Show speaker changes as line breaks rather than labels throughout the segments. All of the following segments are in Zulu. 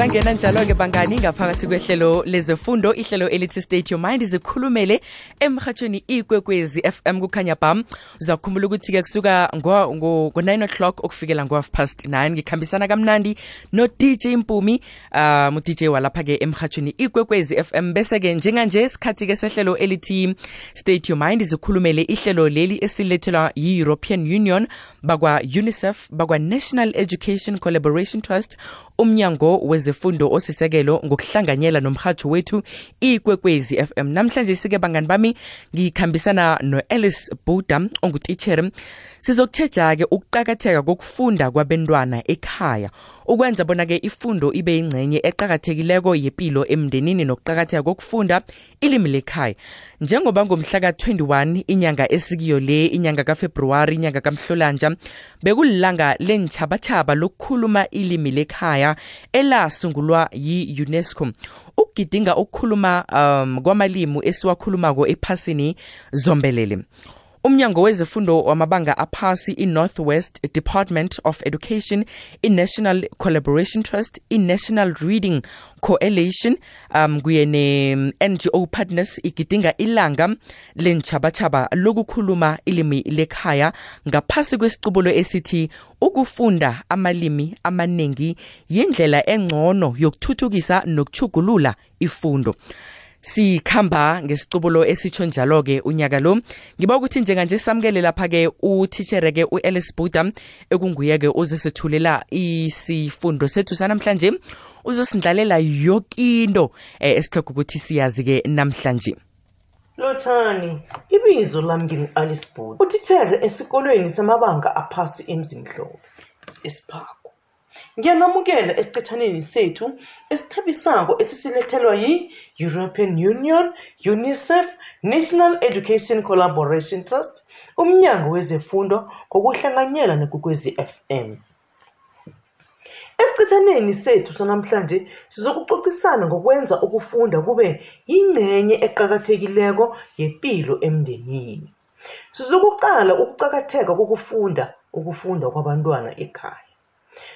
sangena njalo-ke bangani ngaphakathi kwehlelo lezefundo ihlelo elithi state your mind zikhulumele emhatshweni ikwekwezi fm kukhanya bam. Uzakhumbula ukuthi-ke kusuka ngo-9 o'clock okufikela ngo-half past 9 ngikhambisana kamnandi no-dj mpumi um udj walapha-ke emhatshweni ikwekwezi fm bese-ke njenganje sikhathi-ke sehlelo elithi state your mind zikhulumele ihlelo leli esilethelwa yi-european union bakwa-unicef bakwa-national education collaboration trust umnyango wezefundo osisekelo ngokuhlanganyela nomhatsho wethu ikwekwezi fm namhlanje sike bangani bami ngikhambisana no-alice buda ongutitshere sizokutshejake ukuqakatheka kokufunda kwabentwana ekhaya. Ukwenza bona-ke ifundo ibe yingcenye eqakathekileko yepilo emndenini nokuqakatheka kokufunda ilimi lekhaya. Njengoba ngomhla ka-21 inyanga esikiyo le inyanga kafebruwari inyanga kamhlolanja bekulilanga lentjhabatjhaba lokukhuluma ilimi lekhaya elasungulwa yi-unesco. Ukugidinga ukukhuluma um kwamalimi esiwakhulumako ephasini zombelele umnyango wezefundo wamabanga aphasi i-northwest department of education i-national collaboration trust i-national reading coalition um kuye ne-ngo partners igidinga ilanga lentjhabatshaba lokukhuluma ilimi lekhaya ngaphasi kwesiqubulo esithi ukufunda amalimi amaningi yindlela engcono yokuthuthukisa nokuchugulula ifundo. Sikhamba ngesicubulo esitsho njalo-ke unyaka lo. Ngiba ukuthi njenganje samukele lapha-ke utitshere-ke u-alice buda ekunguye-ke uzesethulela isifundo sethu sanamhlanje. Uzosindlalela yokinto eh, esihloga ukuthi siyazi-ke namhlanje.
Lothani ibizo lami ngingu-alice boot utithere esikolweni samabanga aphasi emzimhlophe esiphako. Ngiyanamukela esicethaneni sethu esithabisako esisilethelwa yi-european union unicef national education collaboration trust umnyango wezefundo ngokuhlanganyela nekwekwezi fm esicethaneni sethu sanamhlanje sizokucocisana ngokwenza ukufunda kube yingcenye eqakathekileko yempilo emndenini. Sizokuqala ukuqakatheka kokufunda ukufunda kwabantwana ekhaya.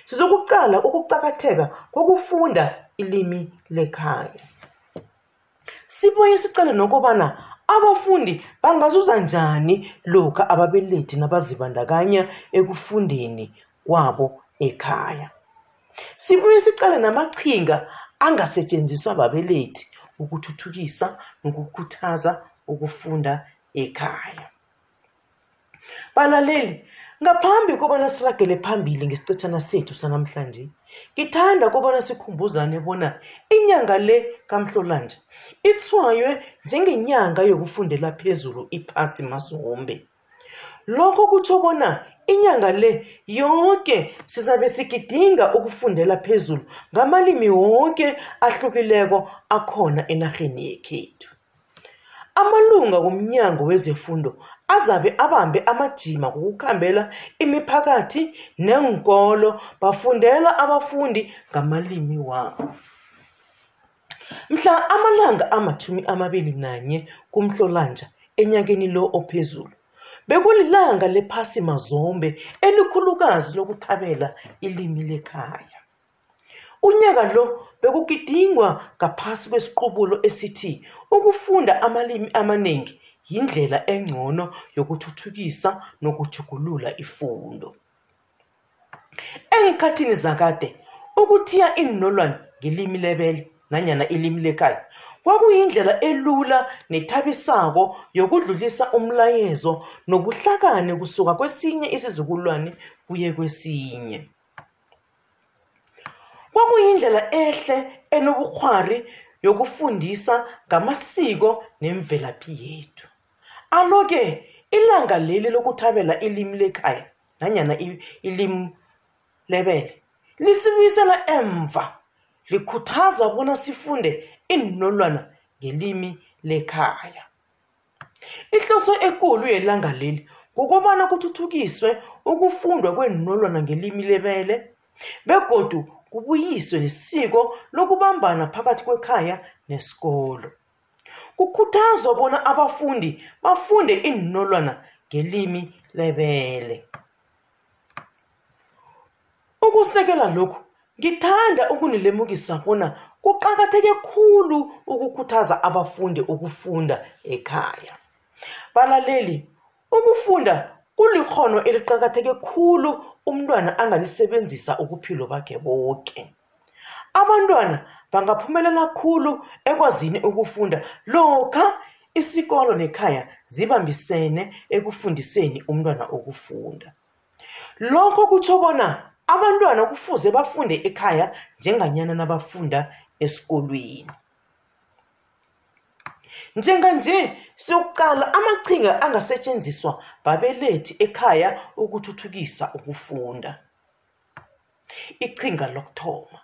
Sizokuqala ukuqakatheka kokufunda ilimi lekhaya. Sibuye sicale nokubana abafundi bangazuza njani lokhu ababelethi nabazibandakanya ekufundeni kwabo ekhaya. Sibuye sicale namachinga angasetshenziswa babelethi ukuthuthukisa nokukhuthaza ukufunda ekhaya. Balaleli ngaphambi kobana siragele phambili ngesicetshana sethu sanamhlanje ngithanda kobana sikhumbuzane bona inyanga le kamhlolanja ithwaywe njengenyanga yokufundela phezulu iphasi mazombe lokho kutsho bona inyanga le yonke sizabe sigidinga ukufundela phezulu ngamalimi wonke ahlukileko akhona enarheni yekhethu. Amalunga womnyango wezefundo azabe abambe amajima ngokukhambela imiphakathi nenkolo bafundela abafundi ngamalimi wabo. Mhla amalanga amathumi amabili nanye kumhlolanja enyakeni lo ophezulu bekulilanga lephasi mazombe elikhulukazi lokuthabela ilimi lekhaya. Unyaka lo bekugidingwa ngaphasi kwesiqubulo esithi ukufunda amalimi amaningi yindlela engcono yokuthuthukisa nokujugulula ifundo. Engikhathini zakade ukuthiya inolwane ngelimi lebele nanyana ilimi lekhaya kwakuyindlela elula nethabisako yokudlulisa umlayezo nobuhlakani kusuka kwesinye isizukulwane kuye kwesinye. Kwakuyindlela ehle enobukhwari yokufundisa ngamasiko nemvelaphi yethu. Alo-ke ilanga leli lokuthabela ilimi lekhaya nanyana ilimi lebele lisibuyisela emva likhuthaza bona sifunde inolwana ngelimi lekhaya. Ihloso ekulu yelanga leli kukobana kuthuthukiswe ukufundwa kwenolwana ngelimi lebele begodu kubuyiswe nesiko lokubambana phakathi kwekhaya nesikolo. Kukhuthazwa bona abafundi bafunde iinolwana ngelimi lebele. Ukusekela lokhu ngithanda ukunilemukisa bona kuqakatheke khulu ukukhuthaza abafundi ukufunda ekhaya. Balaleli ukufunda kulikhono eliqakatheke khulu umntwana angalisebenzisa ukuphilo bakhe bonke abantwana bangaphumelela khulu ekwazini ukufunda. Lokha isikolo nekhaya zibambisene ekufundiseni umntwana ukufunda. Lokho kutsho bona abantwana kufuze bafunde ekhaya njenganyana nabafunda esikolweni. Njenganje siyokuqala amaqhinga angasetshenziswa babelethi ekhaya ukuthuthukisa ukufunda. Iqhinga lokuthoma.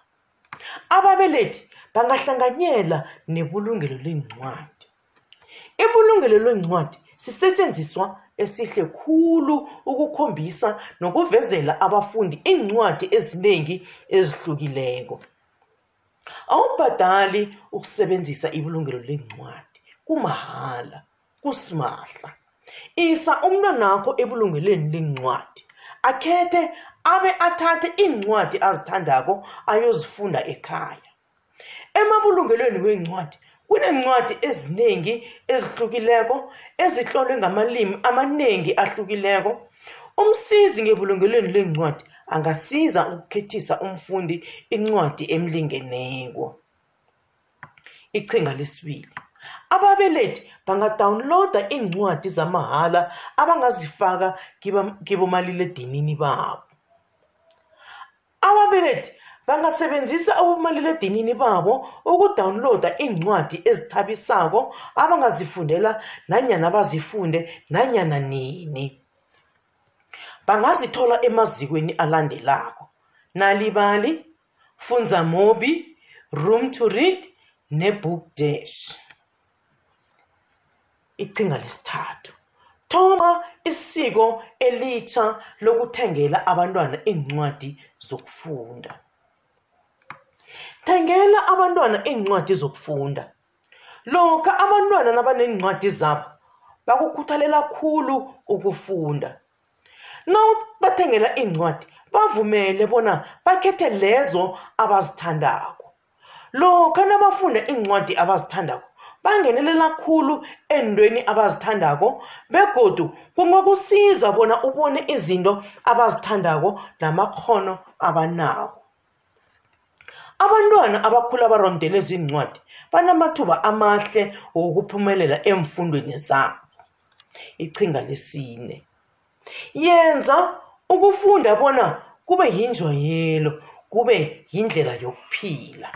Ababelethi bangahlanganyela nebulungelo lencwadi ibulungelo lencwadi sisetshenziswa esihle khulu ukukhombisa nokuvezela abafundi iincwadi eziningi ezihlukileko. Awubhadali ukusebenzisa ibulungelo lencwadi kumahala kusimahla. Isa umntwanakho ebulungelweni lencwadi akhethe abe athathe iincwadi azithandako ayozifunda ekhaya. Emabulungelweni wencwadi kunencwadi eziningi ezihlukileko ezihlolwe ngamalimi amaningi ahlukileko. Umsizi ngebulungelweni lencwadi angasiza ukukhethisa umfundi incwadi emlingeneko. Iqhinga lesibili. Ababelethi bangadawunloda iincwadi zamahala abangazifaka kibomaliledinini babo. Ababelethi bangasebenzisa abomaliledinini babo ukudawunloda iincwadi ezithabisako abangazifundela nanyana bazifunde nanyana nini. Bangazithola emazikweni alandelako. Nalibali funza mobi room to read nebook dash. Iqhinga lesithathu. Thoma isiko elitsha lokuthengela abantwana iincwadi zokufunda. Thengela abantwana iincwadi zokufunda. Lokha abantwana nabaneencwadi zabo bakukhuthalela khulu ukufunda. Nawubathengela iincwadi bavumele bona bakhethe lezo abazithandako. Lokha nabafunda iincwadi abazithandako bangenelela khulu endweni abazithandako begodu kungakusiza bona ubone izinto abazithandako namakghono abanawo abantwana abakhula barondele zincwadi banamathuba amahle wokuphumelela emfundweni zabo. Ichinga lesine yenza ukufunda bona kube yinjwayelo kube yindlela yokuphila.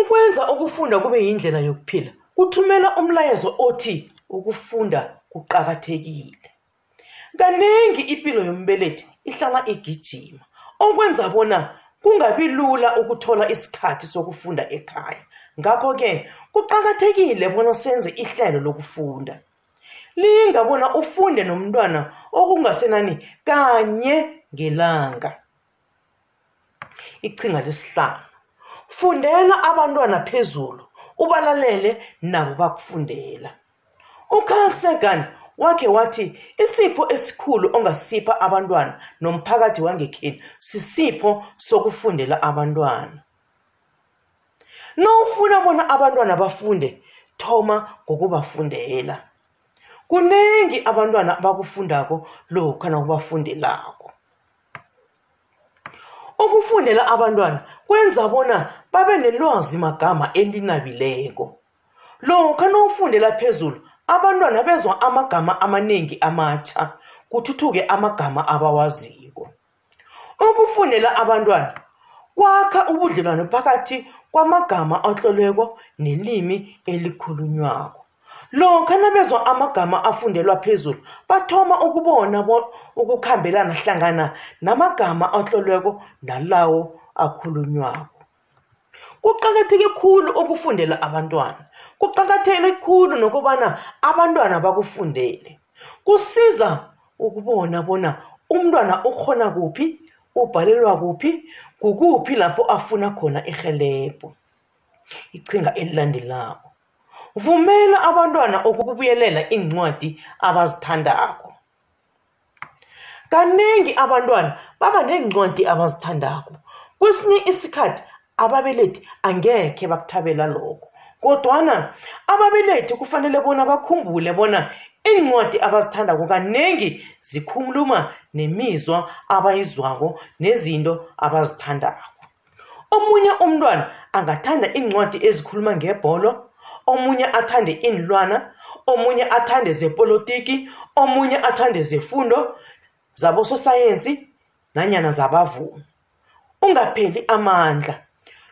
Ukwenza ukufunda kube yindlela yokuphila. Kuthumela umlayezo othi ukufunda kuqakathekile. Kaningi impilo yombelethi ihlala igijima okwenza bona kungabi lula ukuthola isikhathi sokufunda ekhaya. Ngakho-ke kuqakathekile bona senze ihlelo lokufunda. Linga bona ufunde nomntwana okungasenani kanye ngelanga. Ichinga lesihlanu. Fundela abantwana phezulu ubalalele nabo bakufundela. Ucarl sagan wakhe wathi isipho esikhulu ongasipha abantwana nomphakathi wangekheni sisipho sokufundela abantwana. Nowufuna bona abantwana bafunde thoma ngokubafundela. Kuningi abantwana bakufundako lokha nakubafundelako. Ukufundela abantwana kwenza bona babe nelwazi magama elinabileko. Lokha nawufundela phezulu abantwana bezwa amagama amaningi amatsha kuthuthuke amagama abawaziko. Ukufundela abantwana kwakha ubudlelwano phakathi kwamagama atlolweko nelimi elikhulunywako lokha nabezwa amagama afundelwa phezulu bathoma ukubona ukukhambelana hlangana namagama atlolweko nalawo akhulunywako. Kuqakatheke khulu ukufundela abantwana. Kuqakatheke khulu nokubana abantwana bakufundele. Kusiza ukubona bona umntwana ukhona kuphi ubhalelwa kuphi kukuphi lapho afuna khona irhelebho. Ichinga elilandelako. Vumela abantwana ukubuyelela iincwadi abazithandako. Kaningi abantwana baba nencwadi abazithandako. Kwesinye isikhathi ababelethi angekhe bakuthabela lokho kodwana ababelethi kufanele bona bakhumbule bona iincwadi abazithandako kaningi zikhuluma nemizwa abayizwako nezinto abazithandako. Omunye umntwana angathanda iincwadi ezikhuluma ngebholo omunye athande iinlwana omunye athande zepolitiki omunye athande zefundo zabososayensi nanyana zabavumi ungapheli amandla.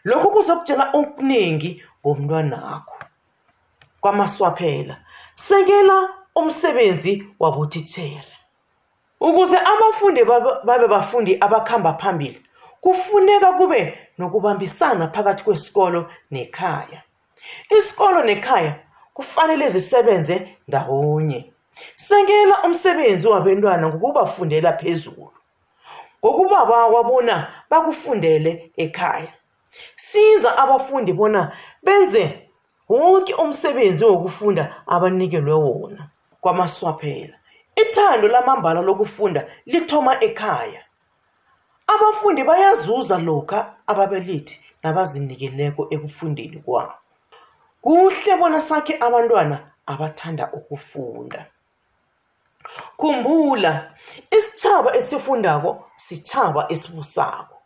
Lokhu kuzokutshela okuningi ngomntwanakho. Kwamaswaphela sekela umsebenzi wabothithere ukuze abafundi babe bafundi abakhamba phambili kufuneka kube nokubambisana phakathi kwesikolo nekhaya. Isikolo nekhaya kufanele zisebenze ndawonye. Sekela umsebenzi wabentwana ngokubafundela phezulu. Ngokubabawa bona bakufundele ekhaya. Siza abafundi bona benze wonke umsebenzi wokufunda abanikelwe wona kwamaswaphela. Ithando lamambala lokufunda lithoma ekhaya. Abafundi bayazuza lokha ababelethi nabazinikeleko ekufundeni kwabo. Kuhle bona sakhe abantwana abathanda ukufunda. Khumbula isitshaba esifundako sitshaba esibusako.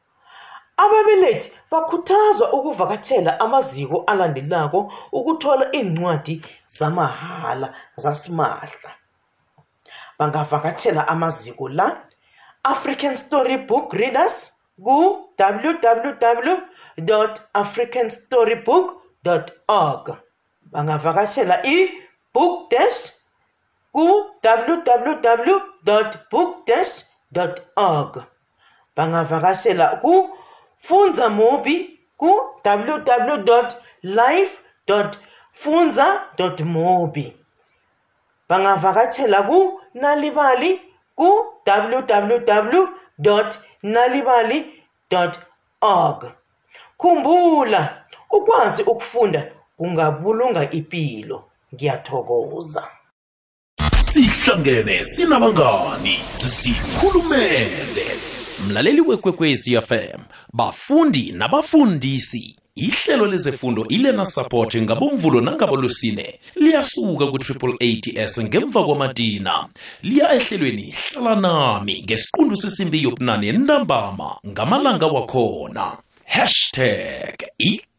Ababelethi bakhuthazwa ukuvakatshela amaziko alandelako ukuthola iincwadi zamahala zasimahla. Bangavakatshela amaziko la african storybook readers ku-www africanstorybook org. Bangavakatshela i-book dash ku-www book dash org. Bangavakashela ku-funza mobi ku-www live funza mobi bangavakashela ku-nalibali ku-www nalibali org. Khumbula ukwazi ukufunda kungabulunga impilo ngiyathokoza.
Sihlangene sinabangani. Sikhulumele. Mlaleli wekwekwezi fm bafundi nabafundisi ihlelo lezefundo ilena support ngabomvulo nangabolusine liyasuka ku-triple ats ngemva kwamadina liya ehlelweni hlala nami ngesiqundu sesimbi yobunane entambama ngamalanga wakhona. Hashtag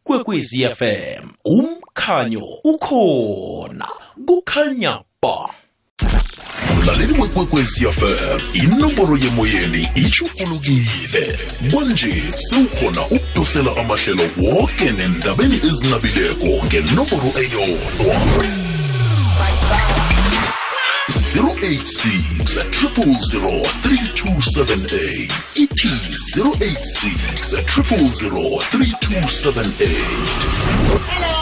ikwekwezi fm umkhanyo ukhona kukhanya ba. Mlaleli wekwekwezi fm inomboro yemoyeni itshugulukile kwanje sewukhona ukudosela amahlelo woke nendabeni ezinabileko ngenomboro eyodwa 086 000 3278 ithi 086 000 3278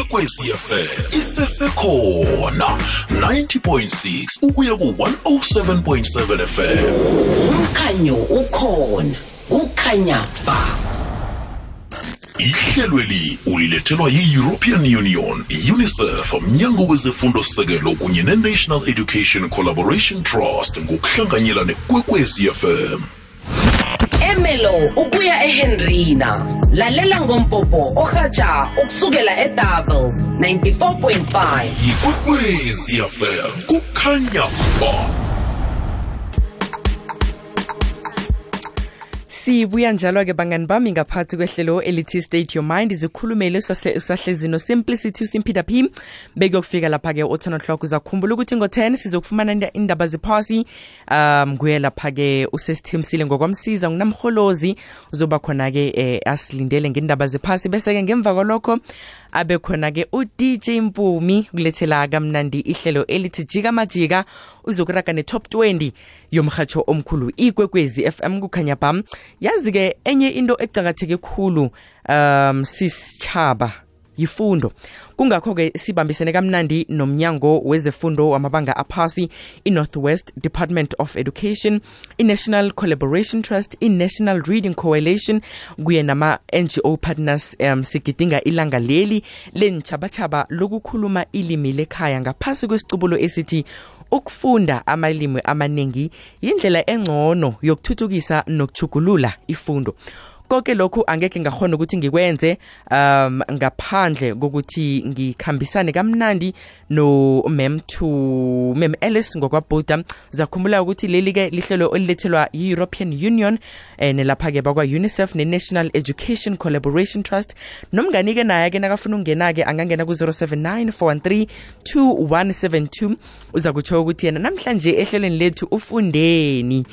Ikwekwecfm isesekhona 90.6 ukuya ku-107.7 fm
umkhanyo ukhona kukhanya ba.
Ihlelweli ulilethelwa yi-european union unicef mnyango wezefundo sekelo kunye ne-national education collaboration trust ngokuhlanganyela nekwekwezi fm
emelo ukuya ehenrina. Lalela ngompopo orhatsha ukusukela edouble 94.5
yikwekwezi fm kukhanya ba.
Sibuya njalo-ke bangani bami ngaphathi kwehlelo elithi state your mind. Zikhulumele usahle- usahlezi no-simplicity usimpida p. Bekuyokufika lapha-ke o-ten o'clock. Uzakhumbula ukuthi ngo-10 sizokufumana inda- indaba ziphasi um nguye lapha-ke usesithembisile ngokwamsiza ngunamholozi uzoba khona-ke eh, asilindele ngendaba ziphasi bese-ke ngemva kwalokho abe khona-ke udj mpumi kulethela kamnandi ihlelo elithi jika majika. Uzokuraga ne-top 20 yomhatsho omkhulu. Ikwekwezi fm kukhanya bam yazi-ke enye into ecakatheke khulu um sisitshaba yifundo. Kungakho-ke sibambisene kamnandi nomnyango wezefundo wamabanga aphasi i-northwest department of education i-national collaboration trust i-national reading coalition kuye nama-ngo partners um sigidinga ilanga leli lenitshabatshaba lokukhuluma ilimi lekhaya. Ngaphasi kwesicubulo esithi ukufunda amalimi amaningi yindlela engcono yokuthuthukisa nokuchugulula ifundo konke lokhu angeke ngakhona ukuthi ngikwenze um ngaphandle kokuthi ngikhambisane kamnandi no mem to mem Ellis ngokwabhuda uzakhumbula ukuthi leli-ke lihlelo olilethelwa yi-european union um nelapha-ke bakwa-unicef ne-national education collaboration trust. Nomngani-ke naye-ke nakafuna ukungena-ke angangena ku-079 413 2172 uza kutsho ukuthi yena namhlanje ehlelweni lethu ufundeni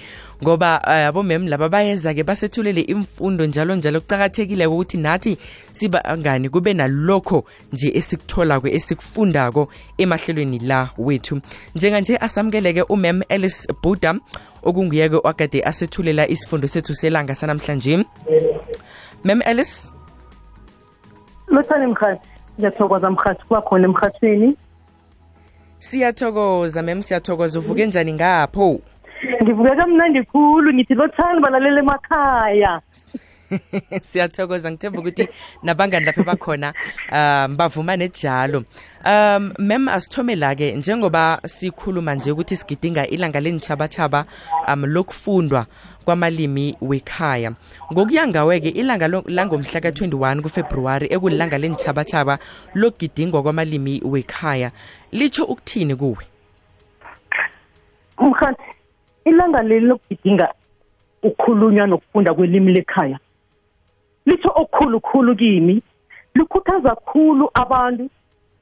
ngoba uh, abomem laba bayeza-ke basethulele imfundo njalo njalo. Kucakathekile ukuthi nathi sibangani kube nalokho nje esikutholako esikufundako emahlelweni la wethu. Njenganje asamukeleke umem alice buda okunguyeke wakade asethulela isifundo sethu selanga sanamhlanje. Mem alice?
Lothane mkhathi ngiyathokoza mkhathi. Kuba khona emkhathweni
siyathokoza mem siyathokoza. Uvuke njani ngapho?
Ngivuke kamnandi khulu ngithi lothane balalela emakhaya.
Siyathokoza ngithemba ukuthi nabangani lapha bakhona um bavuma nejalo. Um mem asithome la-ke njengoba sikhuluma nje ukuthi sigidinga ilanga lenitshabatshaba um lokufundwa kwamalimi wekhaya. Ngokuya ngawe-ke ilanga langomhla ka-21 kufebruwari ekulilanga lenitshabatshaba lokugidingwa kwamalimi wekhaya litsho ukuthini kuwe?
Mkhathi ilanga leli lokugidinga ukukhulunywa nokufunda kwelimi lekhaya litho okukhulukhulu kimi likhuthaza khulu abantu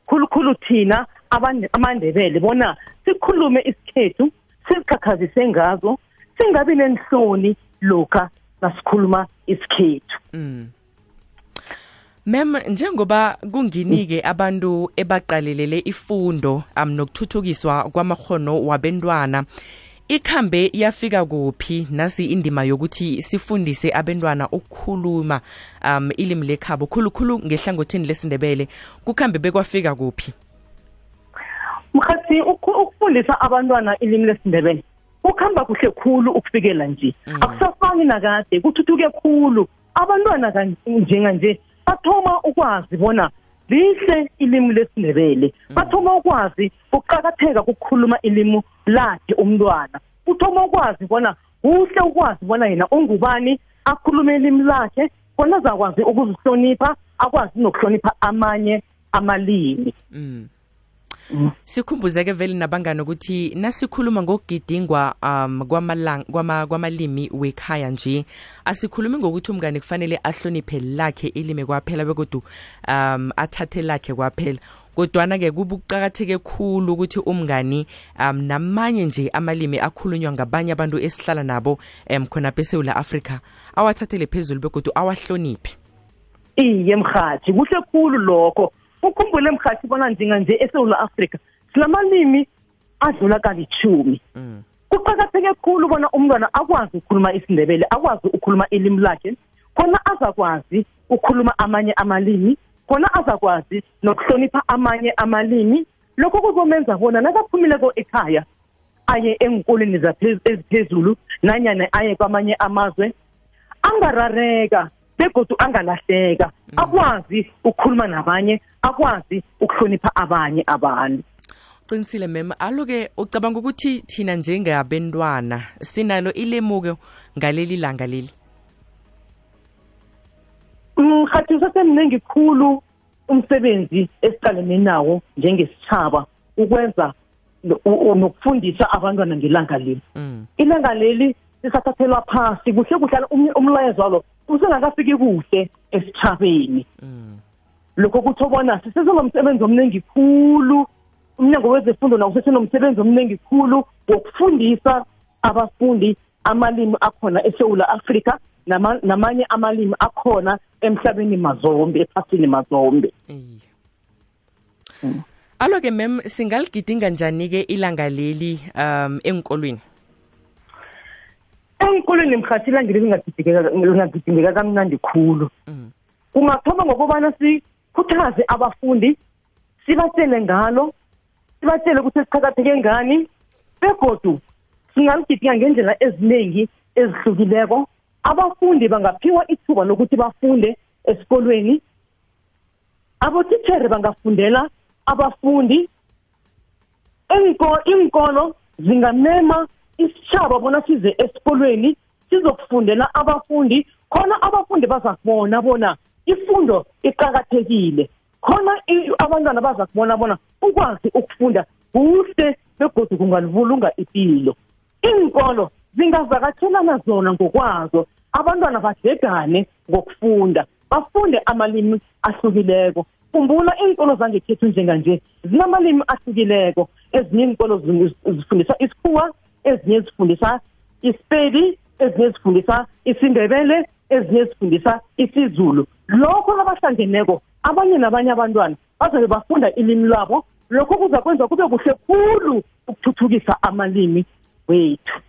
khulukhulu thina abande- amandebele bona sikhulume isikhethu sizikhakhazise ngazo singabi nenhloni lokha nasikhuluma isikhethu
Mm. Mem njengoba kungini-ke abantu ebaqalelele ifundo um nokuthuthukiswa kwamakhono wabentwana ikhambe yafika kuphi? Nasi indima yokuthi sifundise abentwana ukukhuluma um ilimi lekhabo khulukhulu ngehlangothini lesindebele. Kukhambe bekwafika kuphi?
Mkhathi ukhu- ukufundisa abantwana ilimi lesindebele kukhamba kuhle khulu ukufikela nje. Akusafani nakade kuthuthuke khulu. Abantwana kan- njenganje bathoma ukwazi bona lihle ilimi lesindebele. Bathoma ukwazi ukuqakatheka kokukhuluma ilimi lakhe umntwana. Uthoma ukwazi bona kuhle ukwazi bona yena ungubani akhulume ilimi lakhe. Khona azakwazi ukuzihlonipha akwazi nokuhlonipha amanye amalimi.
Mm. Sikhumbuzeke vele nabangani ukuthi nasikhuluma ngokugidingwa um kwamalang- kwama- kwamalimi wekhaya nje. Asikhulumi ngokuthi umngane kufanele ahloniphe lakhe ilimi kwaphela bekodwa um athathe lakhe kwaphela. Kodwana-ke kubuqakatheke khulu ukuthi umngani um namanye nje amalimi akhulunywa ngabanye abantu esihlala nabo um khonapha esewula afrika awathathele phezulu begodwa awahloniphe.
Iye mhathi kuhle khulu lokho. Ukhumbule mhathi bona njenganje eSouth Africa sinamalimi adlula kalithumi
mm.
kuqakatheke khulu bona umntwana akwazi ukukhuluma isindebele akwazi ukukhuluma ilimi lakhe khona azakwazi ukukhuluma amanye amalimi khona azakwazi nokuhlonipha amanye amalimi. Lokho kuzomenza bona nakaphumileko ekhaya aye enkolweni eziphezulu nanyana aye kwamanye amazwe angarareka. Begodu angalahleka. Akwazi ukukhuluma nabanye akwazi ukuhlonipha abanye abantu.
Qinisile mem. Alo-ke ucabanga ukuthi thina njengabentwana sinalo ilemuko ngaleli langa leli?
Mhathi usasemningi khulu umsebenzi esiqalene nawo njengesitshaba ukwenza no- u- u- nokufundisa abantwana ngelanga leli.
Mm.
ilanga leli lisathathelwa phasi kuhle kuhlala umlayezo walo usengakafiki kuhle esithabeni lokho kutho bona sisesenomsebenzi omningi khulu. Umnyango wezefundo nawo usesenomsebenzi omningi khulu wokufundisa abafundi amalimi akhona eSouth Africa nama- namanye amalimi akhona emhlabeni mazombe ephasini mazombe.
Iye. alo ke mem singaligidinga njani ke ilanga leli um enkolweni
enkolweni mkhathi ilangeli lingagidingeka kamnandi khulu. Kungathoma ngokubana sikhuthaze abafundi sibatshele ngalo sibatshele ukuthi siqakatheke ngani begodu singaligidinga ngendlela eziningi ezihlukileko. Abafundi bangaphiwa ithuba lokuthi bafunde esikolweni. Abotithere bangafundela abafundi. Inko inkolo zingamema isitshaba bona size esikolweni sizokufundela abafundi. Khona abafundi bazakubona bona ifundo iqhakathekile khona abantwana bazakubona bona ukwazi ukufunda kuhle begodu kungalivulunga impilo iinkolo zingavakatshelana zona ngokwazo. Abantwana badlegane ngokufunda bafunde amalimi ahlukileko. Khumbula iinkolo zangekhethu njenganje zinamalimi ahlukileko. Ezinye iinkolo zi- zifundisa isikhuwa ezinye zifundisa isipedi ezinye zifundisa isindebele ezinye zifundisa isizulu. Lokho nabahlangeneko abanye nabanye abantwana bazabe bafunda ilimi labo. Lokho kuza kwenza kube kuhle khulu ukuthuthukisa amalimi wethu.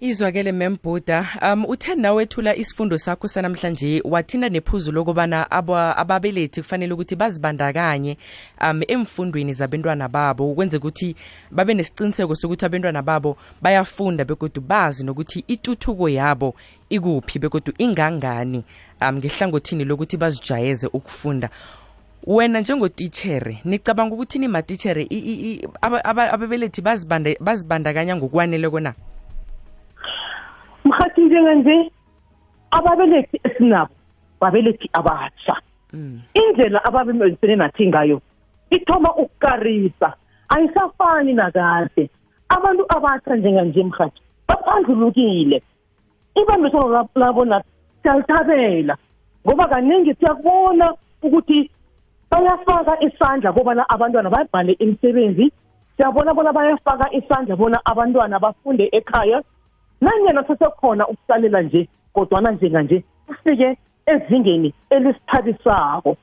Izwakele membhuda. Um uthe nawethula isifundo sakho sanamhlanje wathinda nephuzu lokubana ababelethi kufanele ukuthi bazibandakanye um emfundweni zabentwana babo ukwenzeka ukuthi babe nesiqiniseko sokuthi abentwana babo bayafunda begodu bazi nokuthi ituthuko yabo ikuphi begodu ingangani um ngehlangothini lokuthi bazijayeze ukufunda. Wena njengotitshere nicabanga ukuthi nimatitshere ababelethi bazibandakanya ngokwaneleko na
mhathi njenganje ababelethi esinabo babelethi abatsha. Indlela ababemelisene nathi ngayo ithoma ukukarisa ayisafani nakade. Abantu abatsha njenganje mhathi baphandlulukile ibambisano lab- labo nathi siyalithabela ngoba kaningi siyakubona ukuthi bayafaka isandla kobana abantwana babhale imisebenzi. Siyabona bona bayafaka isandla bona abantwana bafunde ekhaya. Nanyena sesekhona ukusalela nje kodwana njenganje ufike ezingeni elisithabisako.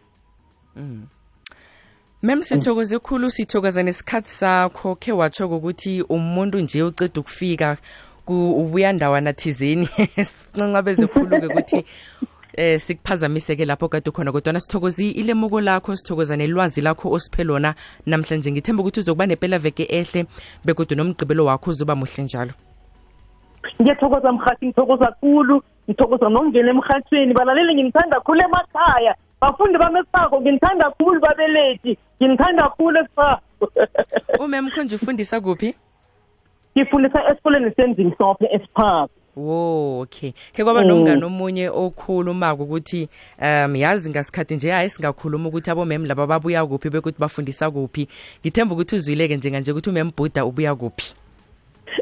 Mem sithokoze khulu sithokoza nesikhathi sakho khe watsho ukuthi umuntu nje uceda ukufika ku- ubuya ndawana thizeni. Sincancabeze khulu-ke ukuthi eh sikuphazamiseke lapho kade khona kodwana sithokozi ilemuko lakho sithokoza nelwazi lakho osiphe lona namhlanje. Ngithemba ukuthi uzokuba nepela veke ehle begodwa nomgqibelo wakho uzoba muhle njalo.
Ngiyathokoza mhathi ngithokoza kulu ngithokoza nokungena emhathweni. Balaleli nginithanda khulu emakhaya. Bafundi bami esifako nginithanda khulu babelethi. Nginithanda khulu esifako
umem khonje ufundisa kuphi?
Ngifundisa esikoleni senzimhlophe esifako
wo okay ke kwaba nomngane omunye okhulumako ukuthi um yazi ngasikhathi nje hayi singakhuluma ukuthi abomem laba babuya kuphi bekuthi bafundisa kuphi. Ngithemba ukuthi uzwileke njenganje ukuthi umembhuda ubuya kuphi.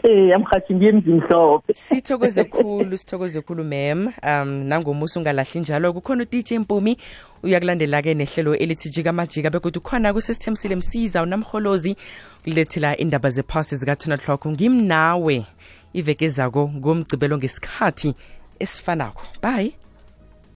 Eh amhathi ngiyemzimhlophe
sithokoze khulu sithokoze khulu mem um nangomusa ungalahli njalo. Kukhona udj mpumi uyakulandela-ke nehlelo elithi jika majika begodwa ukhona kusystem sile msiza unamholozi kulethela indaba zephasi zika-10 o'clock ngimnawe iveke zako ngomgcibelo ngesikhathi esifanako. Bye.